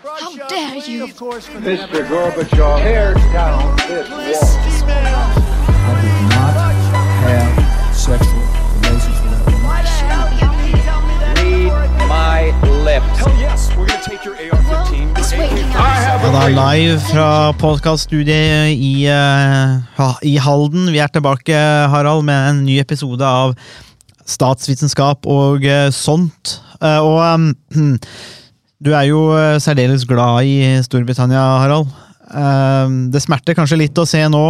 How dare you! Mr. Gorbachev, tear down this wall. I did not have sexual relations with that. Read my lips. Hell yes, we're gonna take your AR-15. It's waking up. Ja, da live fra podkaststudiet i, uh, i Halden. Vi er tilbake, Harald, med en ny episode av Statsvitenskap og uh, sånt. Uh, og eh, du er jo eh, særdeles glad i Storbritannia, Harald. Eh, det smerter kanskje litt å se nå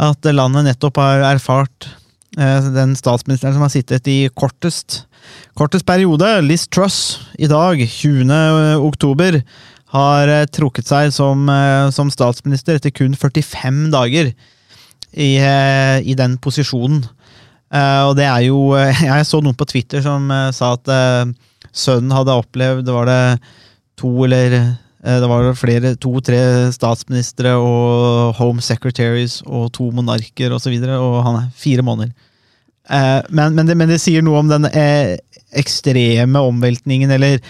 at landet nettopp har erfart eh, den statsministeren som har sittet i kortest Kortest periode, Liz Truss, i dag, 20. oktober, har trukket seg som, som statsminister etter kun 45 dager i, i den posisjonen. Og det er jo Jeg så noen på Twitter som sa at sønnen hadde opplevd Var det to eller eh, det var flere, to-tre statsministre og home secretaries og to monarker osv., og, så videre, og han er fire måneder. Eh, men, men, det, men det sier noe om den eh, ekstreme omveltningen, eller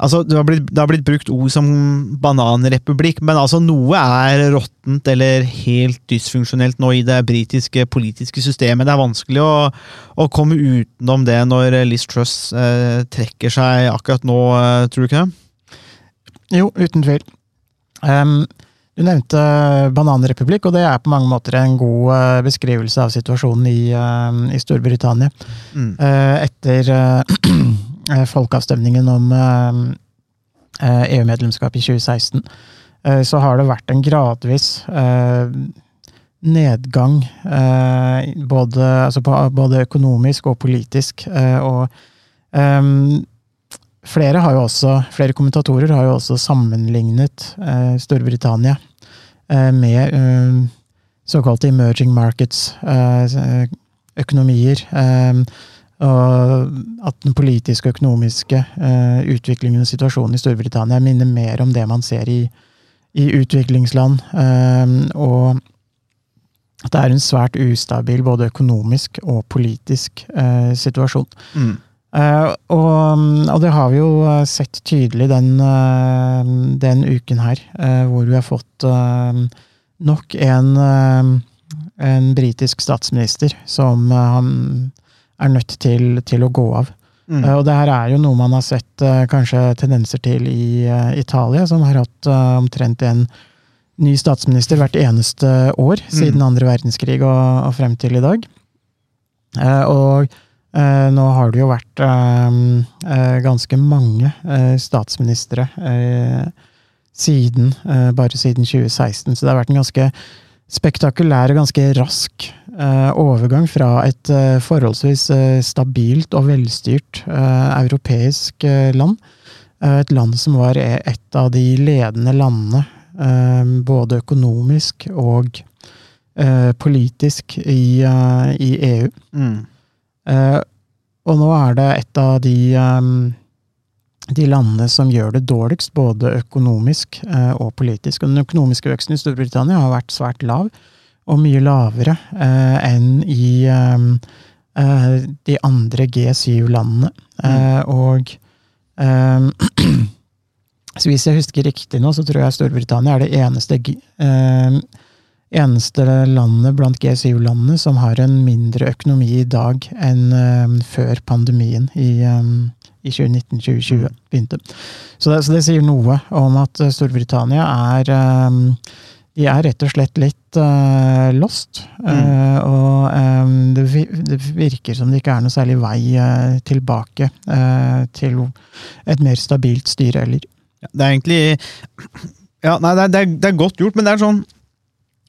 Altså, det har, blitt, det har blitt brukt ord som bananrepublikk, men altså noe er råttent eller helt dysfunksjonelt nå i det britiske politiske systemet. Det er vanskelig å, å komme utenom det når Liz Truss eh, trekker seg akkurat nå, tror du ikke det? Jo, uten tvil. Um, du nevnte bananrepublikk, og det er på mange måter en god eh, beskrivelse av situasjonen i, uh, i Storbritannia. Mm. Uh, etter uh, folkeavstemningen om EU-medlemskap i 2016, eh, så har det vært en gradvis nedgang, både, altså på, både økonomisk og politisk. og ehm, flere også, flere kommentatorer har jo også sammenlignet eh, Storbritannia eh, med um, såkalte emerging markets, eh, økonomier. eh, og at den politiske og økonomiske eh, utviklingen og situasjonen i Storbritannia minner mer om det man ser i, i utviklingsland. og at det er en svært ustabil både økonomisk og politisk situasjon. Mm. Eh, og, og det har vi jo eh, sett tydelig den, uh, den uken her, uh, hvor vi har fått nok en, en britisk statsminister som er nødt til, til å gå av. Mm. Og det her er jo noe man har sett kanskje tendenser til i Italia, som har hatt omtrent en ny statsminister hvert eneste år siden andre verdenskrig og, og frem til i dag. Og nå har det jo vært eh, eh, ganske mange eh, statsministre eh, siden, eh, bare siden 2016, så det har vært en ganske spektakulær og ganske rask eh, overgang fra et eh, forholdsvis eh, stabilt og velstyrt eh, europeisk eh, land. Eh, et land som var e- et av de ledende landene, eh, både økonomisk og eh, politisk, i, eh, EU. Mm. Eh, og nå er det et av de, de landene som gjør det dårligst, både økonomisk eh, og politisk. Og den økonomiske veksten i Storbritannia har vært svært lav, og mye lavere eh, enn i de andre G7-landene. Mm. og så hvis jeg husker riktig nå, så tror jeg Storbritannia er det eneste eneste landet blant G7-landene som har en mindre økonomi i dag enn eh, før pandemien i, eh, i 2019-2020 begynte. Så det, så det sier noe om at eh, Storbritannia er de er rett og slett litt uh, lost. eh, og um, det, vi- det virker som det ikke er noe særlig vei uh, tilbake til et mer stabilt styre heller. Ja, det er egentlig Ja, nei, det, er, det er godt gjort, men det er sånn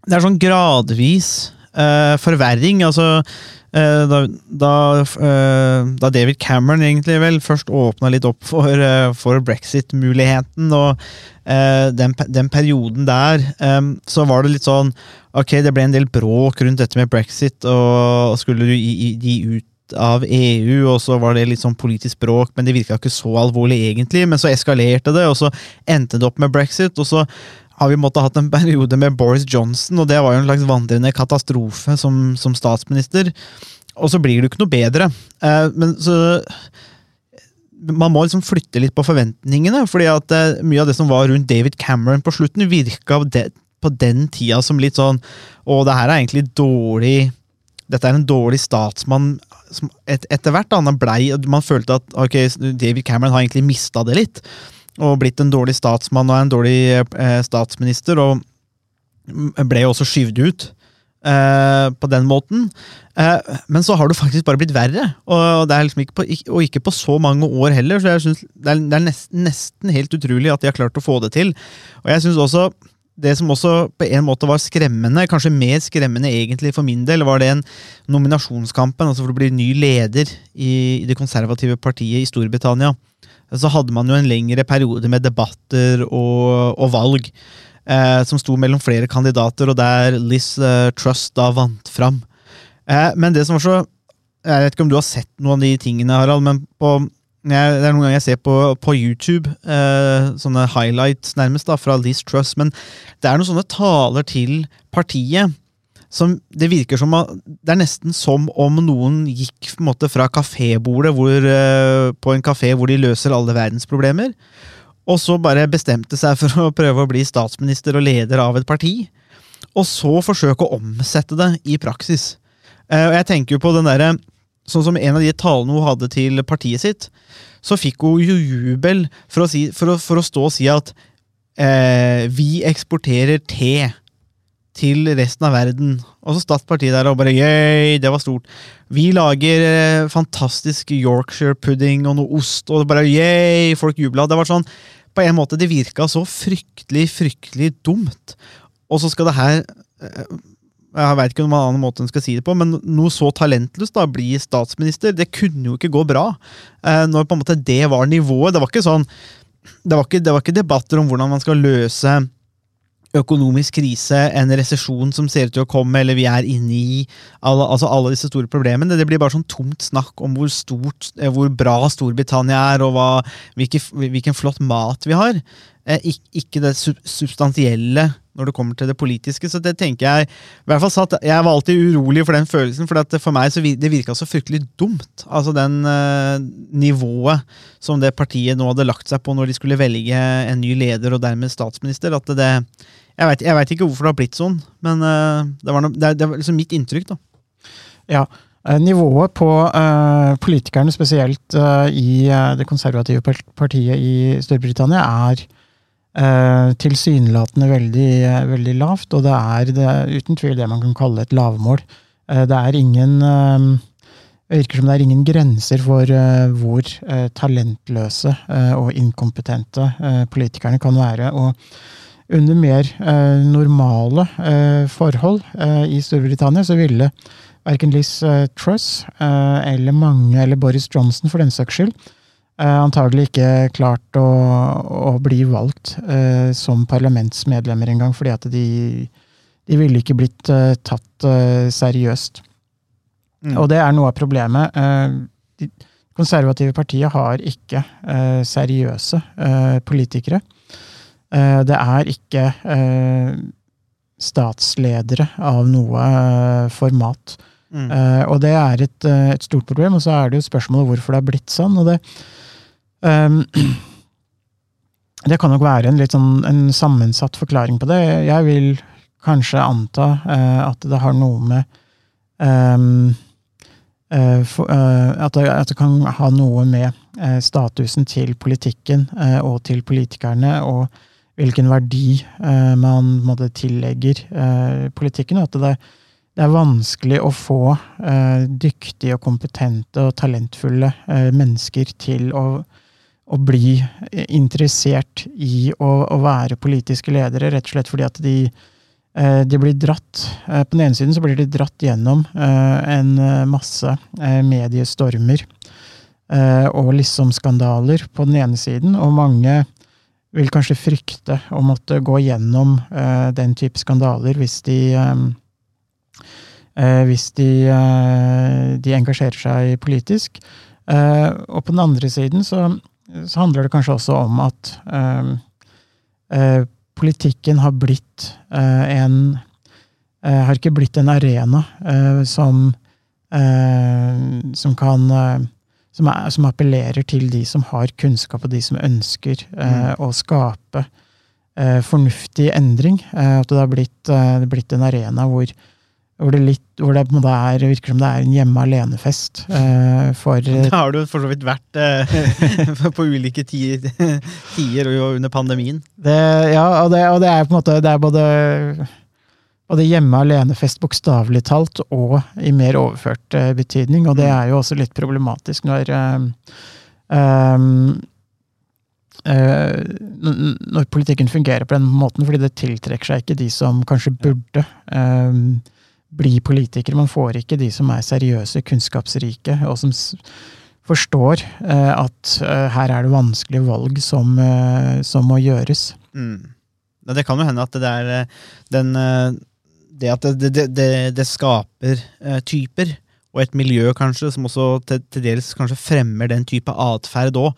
Det er sånn gradvis uh, forverring. Altså uh, da, da, uh, da David Cameron egentlig vel først åpna litt opp for, for brexit-muligheten, og den, den perioden der, um, så var det litt sånn Ok, det ble en del bråk rundt dette med brexit, og skulle du gi, gi av EU, og så var det litt sånn politisk bråk, men det virka ikke så alvorlig egentlig. Men så eskalerte det, og så endte det opp med brexit, og så har vi måttet hatt en periode med Boris Johnson, og det var jo en slags vandrende katastrofe som, som statsminister. Og så blir det jo ikke noe bedre. Eh, men så man må liksom flytte litt på forventningene. fordi at eh, mye av det som var rundt David Cameron på slutten, virka på den tida som litt sånn Å, det her er egentlig dårlig Dette er en dårlig statsmann. Et, etter hvert da, blei Man følte at okay, David Cameron har egentlig mista det litt. Og blitt en dårlig statsmann og en dårlig eh, statsminister. Og ble jo også skyvd ut eh, på den måten. Eh, men så har det faktisk bare blitt verre, og, det er liksom ikke på, og ikke på så mange år heller. Så jeg synes det er, det er nesten, nesten, helt utrolig at de har klart å få det til. Og jeg synes også det som også på en måte var skremmende, kanskje mer skremmende egentlig for min del, var den nominasjonskampen altså for å bli ny leder i, det konservative partiet i Storbritannia. Så hadde man jo en lengre periode med debatter og, og valg eh, som sto mellom flere kandidater, og der Liz eh, Trust da vant fram. Eh, men det som var så Jeg vet ikke om du har sett noen av de tingene, Harald, men på, jeg, det er noen ganger jeg ser på, på YouTube eh, sånne highlights nærmest da, fra Liz Truss, men det er noen sånne taler til partiet som det virker som Det er nesten som om noen gikk på en måte fra kafébordet uh, på en kafé hvor de løser alle verdens problemer, og så bare bestemte seg for å prøve å bli statsminister og leder av et parti. Og så forsøke å omsette det i praksis. Eh, og jeg tenker jo på den derre Sånn som en av de talene hun hadde til partiet sitt, så fikk hun jo jubel for å, si, for å, for å stå og si at eh, vi eksporterer te til resten av verden. Og så satt partiet der og bare yay, det var stort. Vi lager eh, fantastisk Yorkshire pudding og noe ost, og bare yay, folk jubla. Det var sånn, på en måte, det virka så fryktelig, fryktelig dumt. Og så skal det her eh, jeg vet ikke noen annen måte en skal si det på, men noe så talentløst da, bli statsminister, det kunne jo ikke gå bra. Eh, når på en måte det var nivået. Det var ikke sånn, det var ikke, det var ikke debatter om hvordan man skal løse økonomisk krise, en resesjon som ser ut til å komme, eller vi er inne i alle, altså alle disse store problemene. Det blir bare sånn tomt snakk om hvor, stort, eh, hvor bra Storbritannia er, og hva, hvilke, hvilken flott mat vi har. Eh, ikke det substansielle når det kommer til det politiske. Så det tenker jeg i hvert fall satt, Jeg var alltid urolig for den følelsen, for for meg så det virka så fryktelig dumt. Altså den eh, nivået som det partiet nå hadde lagt seg på når de skulle velge en ny leder og dermed statsminister. at det jeg veit, ikke hvorfor det har blitt sånn, men eh, det, var no, det, det, var liksom mitt inntrykk. da. Ja, uh, Nivået på uh, politikerne, spesielt i det konservative partiet i Storbritannia, er tilsynelatende veldig, veldig, lavt. Og det er, det er, uten tvil det man kan kalle et lavmål. det er ingen det virker som det er ingen grenser for hvor talentløse og inkompetente politikerne kan være. og under mer eh, normale eh, forhold eh, i Storbritannia så ville verken Liz eh, Truss eh, eller mange, eller Boris Johnson for den saks skyld, eh, antagelig ikke klart å, å bli valgt som parlamentsmedlemmer engang, fordi at de, de ville ikke blitt tatt seriøst. Mm. Og det er noe av problemet. De konservative partiet har ikke seriøse politikere. Eh, det er ikke eh, statsledere av noe eh, format. Mm. Og det er et, et, stort problem, og så er det jo spørsmålet hvorfor det er blitt sånn. og det um, det kan nok være en litt sånn en sammensatt forklaring på det. Jeg vil kanskje anta uh, at det har noe med um, uh, for, uh, at, det, at, det, kan ha noe med statusen til politikken og til politikerne og hvilken verdi eh, man måtte, tillegger politikken. politikken. At det, det, er vanskelig å få eh, dyktige og kompetente og talentfulle eh, mennesker til å, å, bli interessert i å, å, være politiske ledere, rett og slett fordi at de, eh, de blir dratt eh, På den ene siden så blir de dratt gjennom en masse mediestormer og liksom skandaler på den ene siden, og mange vil kanskje frykte å måtte gå gjennom den type skandaler hvis de Hvis de, uh, de, engasjerer seg politisk. og på den andre siden så, så, handler det kanskje også om at politikken har blitt en Har ikke blitt en arena som, som kan som, er, som appellerer til de som har kunnskap, og de som ønsker eh, å skape eh, fornuftig endring. Eh, at det har blitt, eh, blitt en arena hvor, hvor det, litt, hvor det er, virker som det er en hjemme alene-fest eh, for Det har du for så vidt vært eh, på ulike tider, tider og under pandemien. det, Ja, og det, og det er på en måte Det er både både hjemme alene-fest bokstavelig talt, og i mer overført eh, betydning. Og det er jo også litt problematisk når eh, n- når politikken fungerer på den måten, fordi det tiltrekker seg ikke de som kanskje burde ehm, bli politikere. Man får ikke de som er seriøse, kunnskapsrike, og som forstår eh, at eh, her er det vanskelige valg som, eh, som må gjøres. Mm. Det kan jo hende at det er eh, den Det at det, det, det, det skaper typer, og et miljø kanskje, som også til, til dels kanskje fremmer den type atferd òg.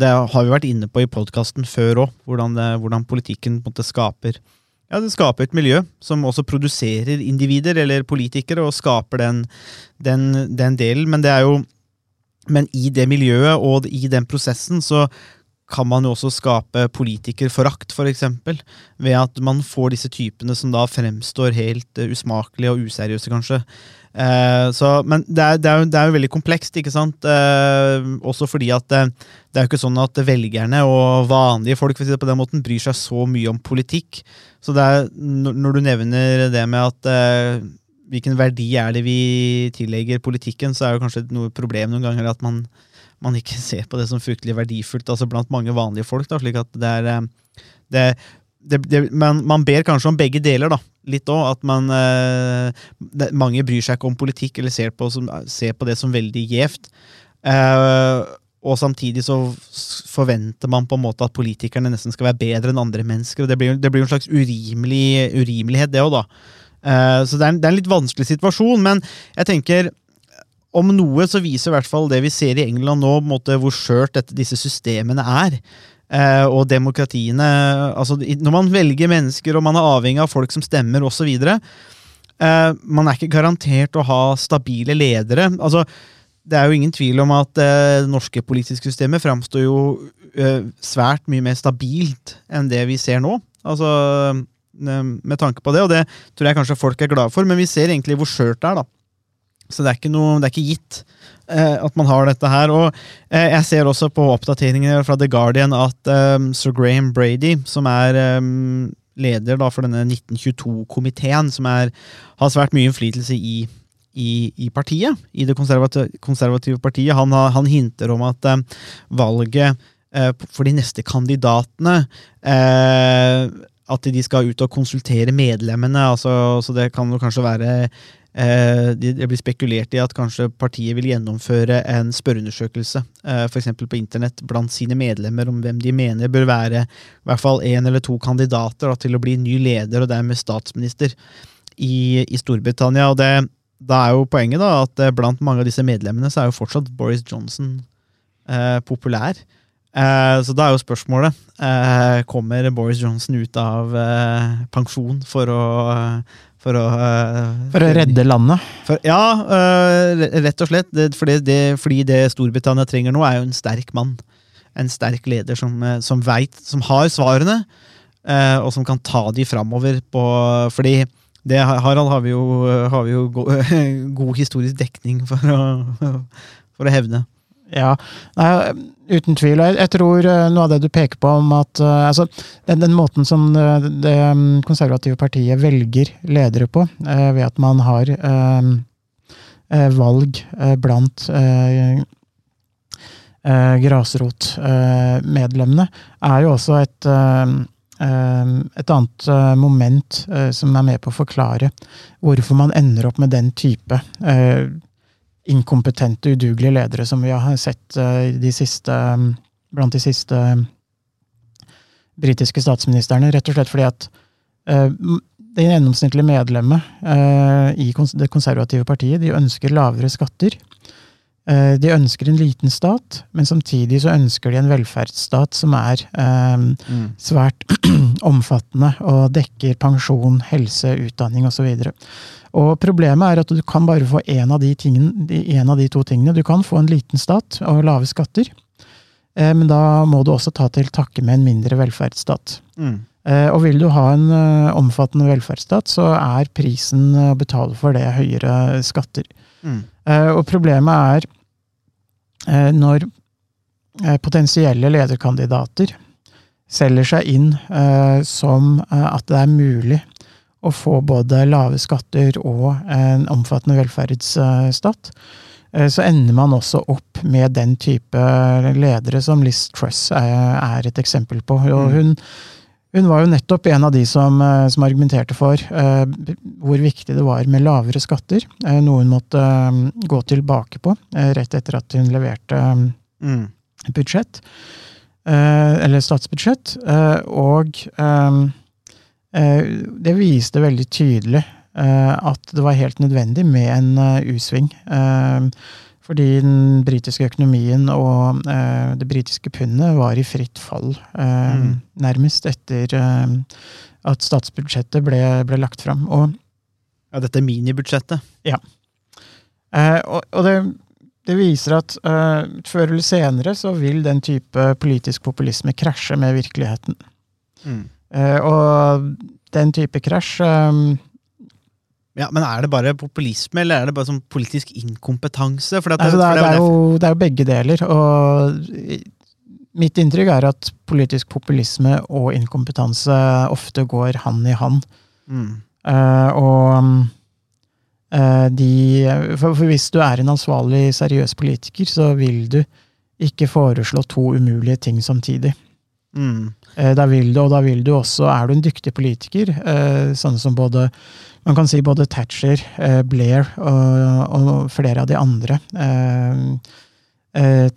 det har vi vært inne på i podkasten før òg, hvordan, hvordan politikken på en måte skaper ja, det skaper et miljø som også produserer individer eller politikere, og skaper den, den, den delen. Men det er jo men i det miljøet og i den prosessen så kan man jo også skape politikerforakt, for eksempel, ved at man får disse typene som da fremstår helt eh, usmakelige og useriøse, kanskje. Eh, så, men det er, det, er jo, det er jo veldig komplekst, ikke sant? Eh, også fordi at det, det er jo ikke sånn at velgerne og vanlige folk for å si det på den måten, bryr seg så mye om politikk. Så det er, når du nevner det med at eh, hvilken verdi er det vi tillegger politikken, så er jo kanskje noe problem noen ganger at man, man ikke ser på det som fryktelig verdifullt, altså blant mange vanlige folk. da, slik at det er eh, det, det, det, man, man ber kanskje om begge deler, da. Litt òg. At man eh, det, Mange bryr seg ikke om politikk, eller ser på, som, ser på det som veldig gjevt. Uh, og samtidig så forventer man på en måte at politikerne nesten skal være bedre enn andre mennesker. og Det blir, jo- en slags urimelig, urimelighet, det òg, da. Uh, så det er, en, det er en litt vanskelig situasjon, men jeg tenker om noe så viser i hvert fall det vi ser i England nå, måte hvor skjørt disse systemene er. Eh, og demokratiene altså Når man velger mennesker, og man er avhengig av folk som stemmer, osv. Eh, man er ikke garantert å ha stabile ledere. altså det er jo ingen tvil om at eh, det norske politiske systemet framstår jo eh, svært mye mer stabilt enn det vi ser nå. Altså, eh, med tanke på det, og det tror jeg kanskje folk er glade for, men vi ser egentlig hvor skjørt det er, da. Så det er ikke, noe, det er ikke gitt eh, at man har dette her. Og eh, jeg ser også på oppdateringene fra The Guardian at eh, sir Graham Brady, som er eh, leder da for denne 1922-komiteen, som er, har svært mye innflytelse i, i, i partiet, i det konservative, konservative partiet, han, han hinter om at eh, valget eh, for de neste kandidatene At de skal ut og konsultere medlemmene. altså Så det kan jo kanskje være det det blir spekulert i at kanskje partiet vil gjennomføre en spørreundersøkelse, for f.eks. på internett, blant sine medlemmer om hvem de mener bør være i hvert fall én eller to kandidater da, til å bli ny leder og dermed statsminister i, i Storbritannia. og det, Da er jo poenget da at eh, blant mange av disse medlemmene så er jo fortsatt Boris Johnson eh, populær. Eh, så da er jo spørsmålet eh, Kommer Boris Johnson ut av eh, pensjon for å for å, uh, For å redde landet. for, ja, uh, rett og slett. Det, fordi, det, fordi det Storbritannia trenger nå, er jo en sterk mann. En sterk leder som, eh, som veit Som har svarene, uh, og som kan ta de framover på Fordi det, Harald, har vi jo, har vi jo go, god historisk dekning for å, for å hevne. Ja, nei, uten tvil. Jeg, jeg tror eh, noe av det du peker på om at uh, altså, den, den måten som det, det mm, konservative partiet velger ledere på, uh, ved at man har uh, eh, valg eh, blant eh, eh, grasrotmedlemmene, er jo også et eh, eh, et annet eh, moment eh, som er med på å forklare hvorfor man ender opp med den type eh, inkompetente, udugelige ledere som vi har sett eh, de siste, blant de siste eh, britiske statsministrene. Rett og slett fordi at eh, det gjennomsnittlige medlemmet eh, i det konservative partiet de ønsker lavere skatter. Eh, De ønsker en liten stat, men samtidig så ønsker de en velferdsstat som er eh, svært omfattende og dekker pensjon, helse, utdanning osv. Og problemet er at du kan bare få én av, av de to tingene. Du kan få en liten stat og lave skatter, eh, men da må du også ta til takke med en mindre velferdsstat. Mm. Eh, Og vil du ha en omfattende velferdsstat, så er prisen å betale for det høyere skatter. Mm. Eh, Og problemet er eh, når eh, potensielle lederkandidater selger seg inn som at det er mulig å få både lave skatter og en omfattende velferdsstat, så ender man også opp med den type ledere som Liz Truss er, er et eksempel på. Og Mm. hun, hun var jo nettopp en av de som, eh, som argumenterte for eh, hvor viktig det var med lavere skatter, eh, noe hun måtte eh, gå tilbake på eh, rett etter at hun leverte eh, Mm. budsjett, eh, eller statsbudsjett, eh, og det viste veldig tydelig eh, at det var helt nødvendig med en U-sving. eh, fordi den britiske økonomien og eh, det britiske pundet var i fritt fall, eh, Mm. nærmest etter eh, at statsbudsjettet ble, ble lagt fram. Og Ja, dette minibudsjettet. Eh, og, og det, det viser at eh, før eller senere så vil den type politisk populisme krasje med virkeligheten. Mm. Eh, og den type krasj Ja, Men er det bare populisme, eller er det bare sånn politisk inkompetanse? Altså det, er, det, er jo, det er jo begge deler. Og mitt inntrykk er at politisk populisme og inkompetanse ofte går hand i hand. mm. Uh, og uh, de for, for hvis du er en ansvarlig, seriøs politiker, så vil du ikke foreslå to umulige ting samtidig. Mm. Eh, Da vil du, og da vil du også, er du en dyktig politiker, sånn som både man kan si både Thatcher, eh, Blair og, og flere av de andre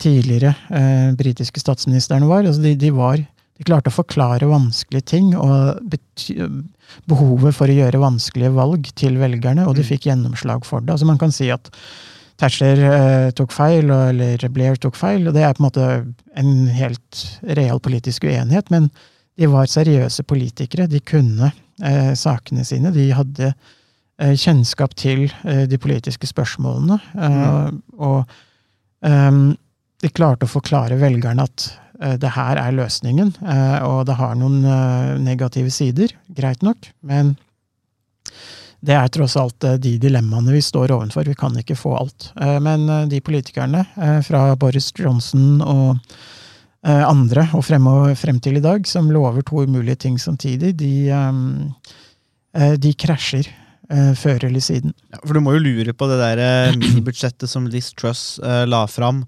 tidligere britiske statsministrene var. Altså de, de var. De klarte å forklare vanskelige ting og behovet for å gjøre vanskelige valg til velgerne, og de Mm. fikk gjennomslag for det. Altså Man kan si at Thatcher eh, tok feil, eller Blair tok feil, og det er på en måte en helt real politisk uenighet, men de var seriøse politikere. De kunne eh, sakene sine. De hadde eh, kjennskap til eh, de politiske spørsmålene. Mm. Og ehm, de klarte å forklare velgerne at eh, det her er løsningen, og det har noen negative sider, greit nok, men det er tross alt eh, de dilemmaene vi står overfor. Vi kan ikke få alt. Eh, Men eh, de politikerne, fra Boris Johnson og andre, og frem, og frem til i dag, som lover to umulige ting samtidig, de, de krasjer før eller siden. Ja, for du må jo lure på det der minibudsjettet som Liz Truss la fram,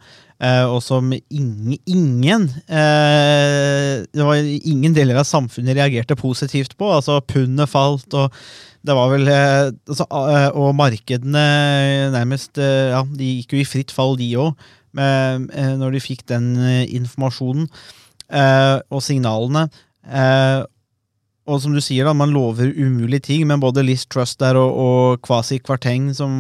og som ingen, ingen eh, ingen deler av samfunnet reagerte positivt på. Altså pundet falt, og det var vel eh, altså, eh, Og markedene nærmest eh, Ja, de gikk jo i fritt fall, de òg, når de fikk den eh, informasjonen eh, og signalene. Eh, og som du sier, da, man lover umulige ting, men både Liz Trust der og, og Kwasi Kwarteng som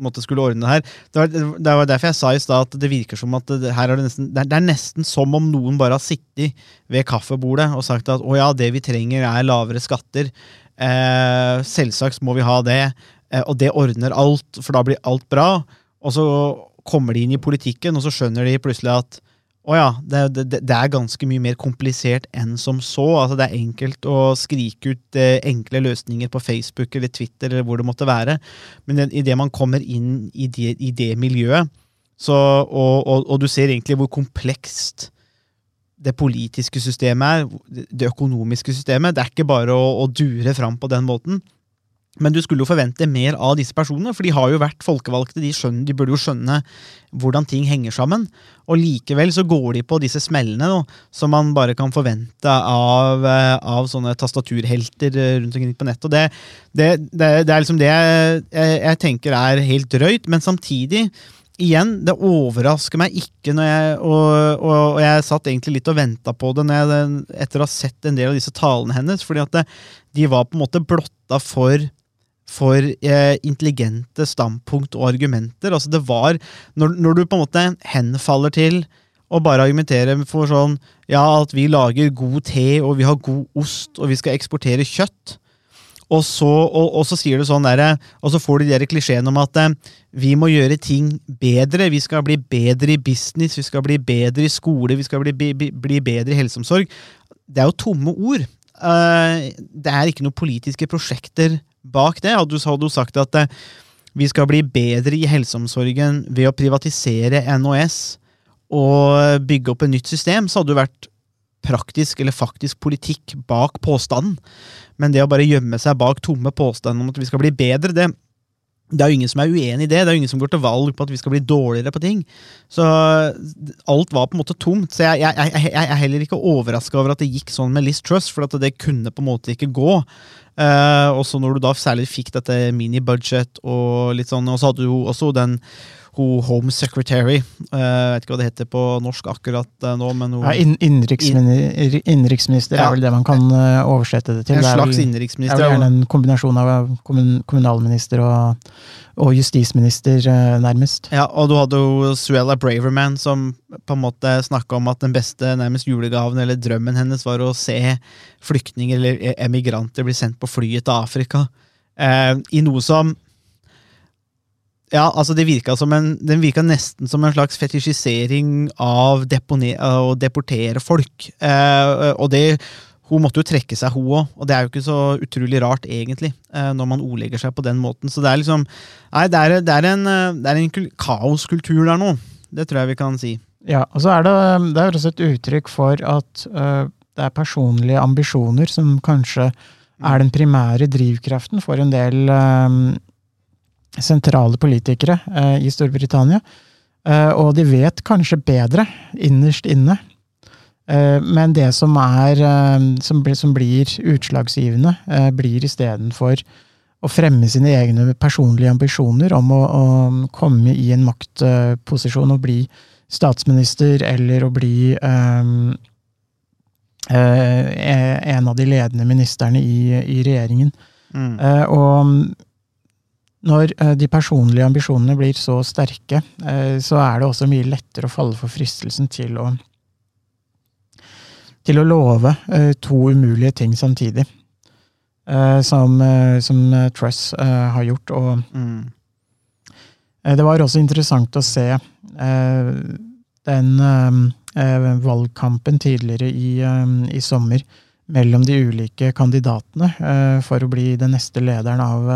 som måtte skulle ordne det her. Det var, derfor jeg sa i stad at det virker som at det, her er det, nesten, det er nesten som om noen bare har sittet ved kaffebordet og sagt at å ja, det vi trenger er lavere skatter. Eh, selvsagt må vi ha det, eh, og det ordner alt, for da blir alt bra. Og så kommer de inn i politikken, og så skjønner de plutselig at å ja, det, det, det er ganske mye mer komplisert enn som så. Altså, det er enkelt å skrike ut eh, enkle løsninger på Facebook eller Twitter eller hvor det måtte være, men idet man kommer inn i det, i det miljøet, så, og, og, og du ser egentlig hvor komplekst det politiske systemet er, det økonomiske systemet. Det er ikke bare å, å dure fram på den måten. Men du skulle jo forvente mer av disse personene, for de har jo vært folkevalgte. De, skjønner, de burde jo skjønne hvordan ting henger sammen. Og likevel så går de på disse smellene nå, som man bare kan forvente av, eh, av sånne tastaturhelter eh, rundt omkring på nettet. Og det, det, det, det er liksom det jeg, jeg, tenker er helt drøyt, men samtidig Igjen, det overrasker meg ikke, når jeg, og, og, og jeg satt egentlig litt og venta på det jeg, etter å ha sett en del av disse talene hennes, fordi at det, de var på en måte blotta for for eh, intelligente standpunkt og argumenter. Altså det var, når, når du på en måte henfaller til og bare argumentere for sånn Ja, at vi lager god te, og vi har god ost, og vi skal eksportere kjøtt. Og så, og, og så sier du sånn der, og så får du de klisjeen om at eh, vi må gjøre ting bedre. Vi skal bli bedre i business, vi skal bli bedre i skole, vi skal bli, bli, bli bedre i helseomsorg. Det er jo tomme ord. Eh, det er ikke noen politiske prosjekter bak det. Hadde du, sagt at eh, vi skal bli bedre i helseomsorgen ved å privatisere NHS og bygge opp et nytt system, så hadde det vært praktisk eller faktisk politikk bak påstanden. Men det å bare gjemme seg bak tomme påstander om at vi skal bli bedre, det, det er jo ingen som er uenig i det. Det er jo ingen som går til valg på at vi skal bli dårligere på ting. Så alt var på en måte tomt. Så jeg, jeg, jeg, jeg er heller ikke overraska over at det gikk sånn med Liz Truss, for at det kunne på en måte ikke gå. Uh, og når du da særlig fikk dette mini-budget og litt sånn, og så hadde du også den hun Home Secretary. Uh, jeg vet ikke hva det heter på norsk akkurat uh, nå. men hun, ja, inn, innenriksminister, innenriksminister Ja. er vel det man kan uh, oversette det til. En Det er slags vel- Det er vel gjerne en kombinasjon av kommunalminister og, og justisminister, eh, nærmest. Ja, og du hadde jo Suella Braverman som på en måte snakka om at den beste nærmest julegaven eller drømmen hennes var å se flyktninger eller emigranter bli sendt på flyet til Afrika. Eh, I noe som Ja, altså det virka en Den virka nesten som en slags fetisjisering av depone, å deportere folk. Eh, og det hun måtte jo trekke seg, hun òg, og det er jo ikke så utrolig rart, egentlig, eh, når man ordlegger seg på den måten. Så det er liksom Nei, det er, det er en, eh, det er en kul- kaoskultur der nå. Det tror jeg vi kan si. Ja, og så er det, det er også et uttrykk for at eh, det er personlige ambisjoner som kanskje er den primære drivkraften for en del eh, sentrale politikere eh, i Storbritannia. Eh, og de vet kanskje bedre, innerst inne. Eh, men det som, er, eh, som, blir, som blir utslagsgivende, eh, blir istedenfor å fremme sine egne personlige ambisjoner om å, å komme i en maktposisjon og bli statsminister eller å bli en av de ledende ministerne i, i regjeringen. Mm. Og når eh, de personlige ambisjonene blir så sterke, eh, så er det også mye lettere å falle for fristelsen til å til å love eh, to umulige ting samtidig. Som, som Truss har gjort. Og Mm. Det var også interessant å se den valgkampen tidligere i, i sommer mellom de ulike kandidatene for å bli den neste lederen av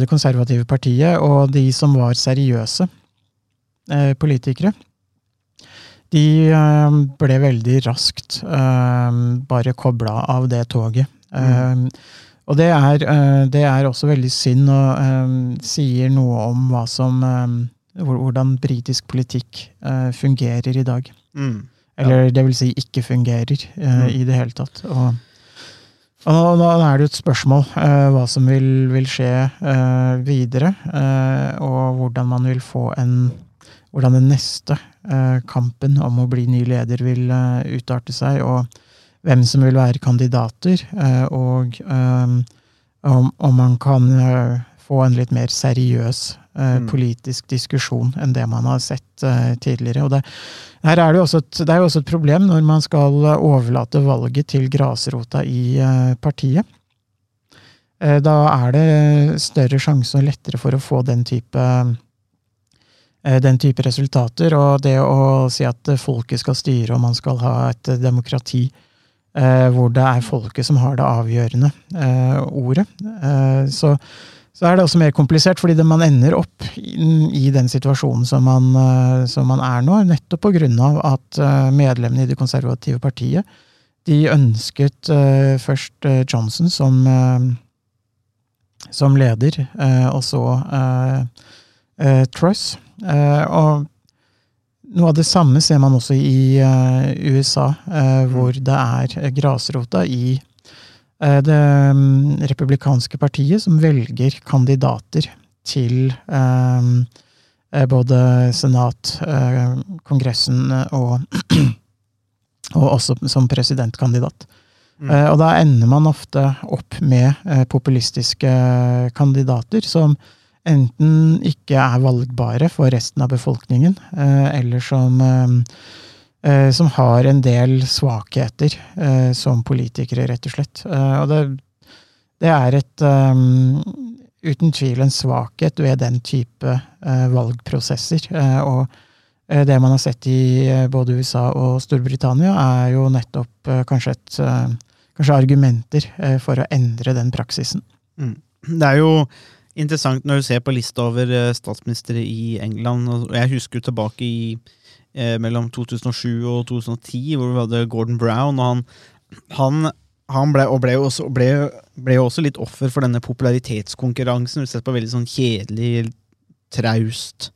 det konservative partiet, og de som var seriøse eh, politikere. De eh, ble veldig raskt eh, bare kobla av det toget. Eh, og det er, eh, det er også veldig synd, og eh, sier noe om hva som eh, Hvordan britisk politikk eh, fungerer i dag. Mm. Eller det vil si ikke fungerer eh, Mm. i det hele tatt. Og, og nå, er det jo et spørsmål eh, hva som vil, vil skje eh, videre, eh, og hvordan man vil få en Hvordan den neste kampen om å bli ny leder vil utarte seg, og hvem som vil være kandidater, og om, man kan få en litt mer seriøs Mm. politisk diskusjon enn det man har sett eh, tidligere. Og det, her er det, jo også et, det er jo også et problem når man skal eh, overlate valget til grasrota i eh, partiet. Eh, Da er det større sjanse og lettere for å få den type eh, den type resultater, og det å si at folket skal styre og man skal ha et demokrati eh, hvor det er folket som har det avgjørende eh, ordet, eh, så, så er det også mer komplisert, fordi det man ender opp i, den situasjonen som man, eh, som man er nå, nettopp på grunn av at eh, medlemmene i det konservative partiet de ønsket eh, først Johnson som, som leder, og så Truss. Og noe av det samme ser man også i USA, eh, hvor det er grasrota i det mm, republikanske partiet som velger kandidater til eh, eh, både senat, eh, kongressen eh, og, og også som presidentkandidat. Mm. Eh, og da ender man ofte opp med eh, populistiske kandidater som enten ikke er valgbare for resten av befolkningen, eh, eller som, eh, eh, som har en del svakheter eh, som politikere, rett og slett. Eh, og det, det er et um, uten tvil en svakhet ved den type eh, valgprosesser. Eh, og eh, det man har sett i eh, både USA og Storbritannia, er jo nettopp eh, kanskje, et, eh, kanskje argumenter eh, for å endre den praksisen. Det er jo interessant når du ser på lista over eh, statsministre i England. og Jeg husker jo tilbake i eh, mellom 2007 og 2010, hvor vi hadde Gordon Brown. og Han, han, han ble, og jo også, også litt offer for denne popularitetskonkurransen. Ser på veldig sånn kjedelig, traust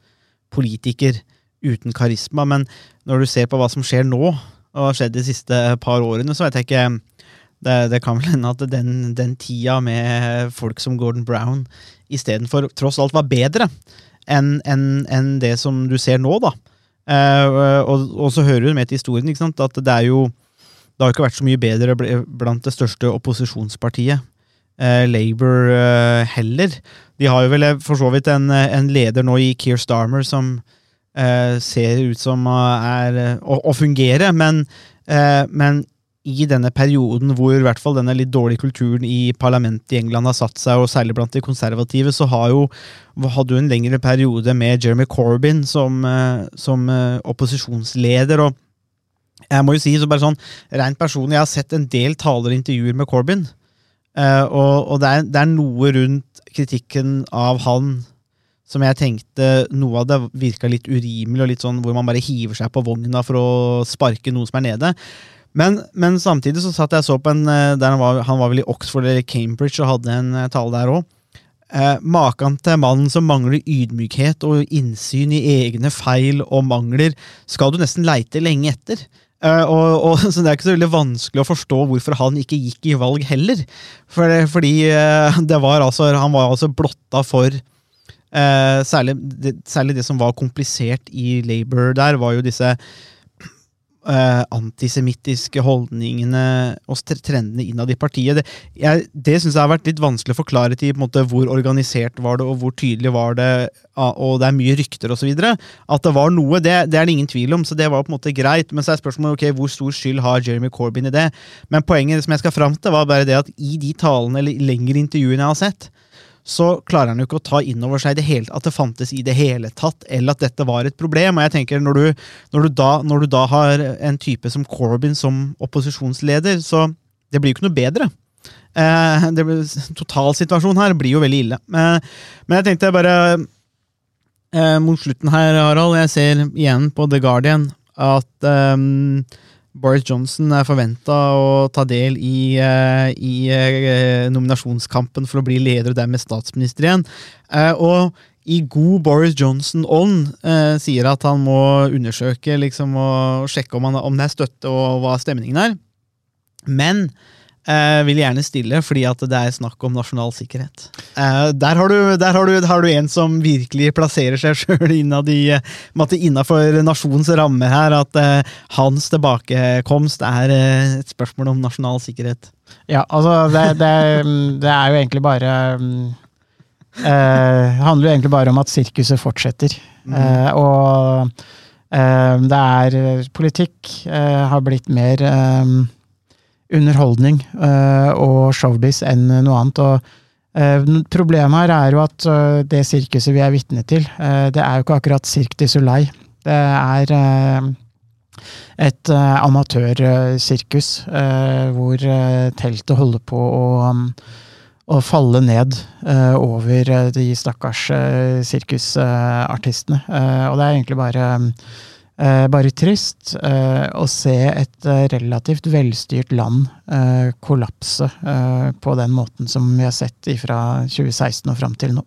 politiker uten karisma. Men når du ser på hva som skjer nå, og har skjedd de siste par årene, så vet jeg ikke det, det kan vel hende at den, den tida med folk som Gordon Brown istedenfor tross alt var bedre enn en, enn det som du ser nå, da. Eh, og, og så hører du med til historien ikke sant, at det er jo det har ikke vært så mye bedre blant det største opposisjonspartiet, eh, Labour, eh, heller. De har jo vel eh, for så vidt en, eh, en leder nå i Keir Starmer som eh, ser ut som er å, å fungere, men, men i denne perioden hvor i hvert fall denne litt dårlige kulturen i parlamentet i England har satt seg, og særlig blant de konservative, så har jo, hadde jo en lengre periode med Jeremy Corbyn som, eh, som eh, opposisjonsleder. og jeg må jo si så bare sånn, rent personlig, jeg har sett en del taler og intervjuer med Corbyn, eh, og, og det, er, det er noe rundt kritikken av han som jeg tenkte noe av det virka litt urimelig, og litt sånn hvor man bare hiver seg på vogna for å sparke noen som er nede. Men, men samtidig så satt jeg så på en eh, han var, han var vel i Oxford eller Cambridge og hadde en eh, tale der òg. Eh, Maken til mannen som mangler ydmykhet og innsyn i egne feil og mangler, skal du nesten leite lenge etter. Eh, og, og, så Det er ikke så veldig vanskelig å forstå hvorfor han ikke gikk i valg heller. For, fordi eh, var altså, han var altså blotta for eh, særlig, det, særlig det som var komplisert i Labour der, var jo disse eh, antisemittiske holdningene og trendene innad i partiet. Det, jeg, det syns jeg har vært litt vanskelig å forklare til måte, hvor organisert var det, og hvor tydelig var det, og det er mye rykter osv. At det var noe, det, det er det ingen tvil om, så det var på en måte greit. Men så er spørsmålet ok, hvor stor skyld har Jeremy Corbyn i det? Men poenget som jeg skal fram til, var bare det at i de talene eller lengre intervjuene jeg har sett, så klarer han jo ikke å ta inn over seg det hele, at det fantes i det hele tatt, eller at dette var et problem. Og jeg tenker, når du, når du, da, når du da har en type som Corbyn som opposisjonsleder, så det blir jo ikke noe bedre. Eh, totalsituasjonen her blir jo veldig ille. Men, men jeg tenkte bare eh, mot slutten her, Harald, jeg ser igjen på The Guardian at ehm, Boris Johnson er forventa å ta del i, eh, i eh, nominasjonskampen for å bli leder og dermed statsminister igjen. Eh, og i god Boris Johnson-ånd sier at han må undersøke liksom, og sjekke om, han, om det er støtte og hva stemningen er. Men eh, vil gjerne stille fordi at det er snakk om nasjonal sikkerhet. Uh, der har du, der har du, har du en som virkelig plasserer seg sjøl eh, Innafor nasjonens rammer her, at uh, hans tilbakekomst er et spørsmål om nasjonal sikkerhet. Ja, altså, det, det, det er jo egentlig bare Det handler jo egentlig bare om at sirkuset fortsetter. Eh, og det er Politikk har blitt mer underholdning eh, og showbiz enn noe annet. og eh, Problemet her er jo at eh, det sirkuset vi er vitne til, det er jo ikke akkurat Cirque du Soleil. Det er et amatørsirkus hvor teltet holder på å, um, å falle ned over de stakkars sirkusartistene. Og det er egentlig bare eh, bare trist eh, å se et eh, relativt velstyrt land eh, kollapse eh, på den måten som vi har sett fra 2016 og fram til nå.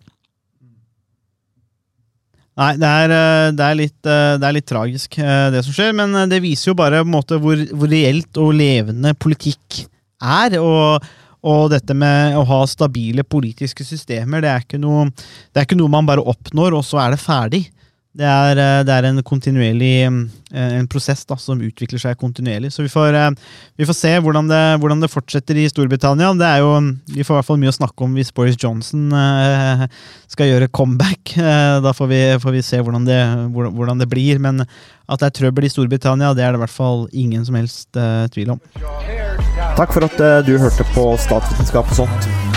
Nei, det er, eh, det er, litt, eh, det er litt tragisk, eh, det som skjer, men eh, det viser jo bare måte hvor, hvor reelt og levende politikk er. Og, og dette med å ha stabile politiske systemer, det er, noe, det er ikke noe man bare oppnår, og så er det ferdig. Det er, eh, det er en kontinuerlig eh, en prosess da, som utvikler seg kontinuerlig. Så vi får, eh, vi får se hvordan det, hvordan det fortsetter i Storbritannia. Det er jo, vi får i hvert fall mye å snakke om hvis Boris Johnson skal gjøre comeback. Da får vi, får vi se hvordan det, hvordan det blir. Men at det er trøbbel i Storbritannia, det er det i hvert fall ingen som helst tvil om. Takk for at du hørte på Statsvitenskap og sånt.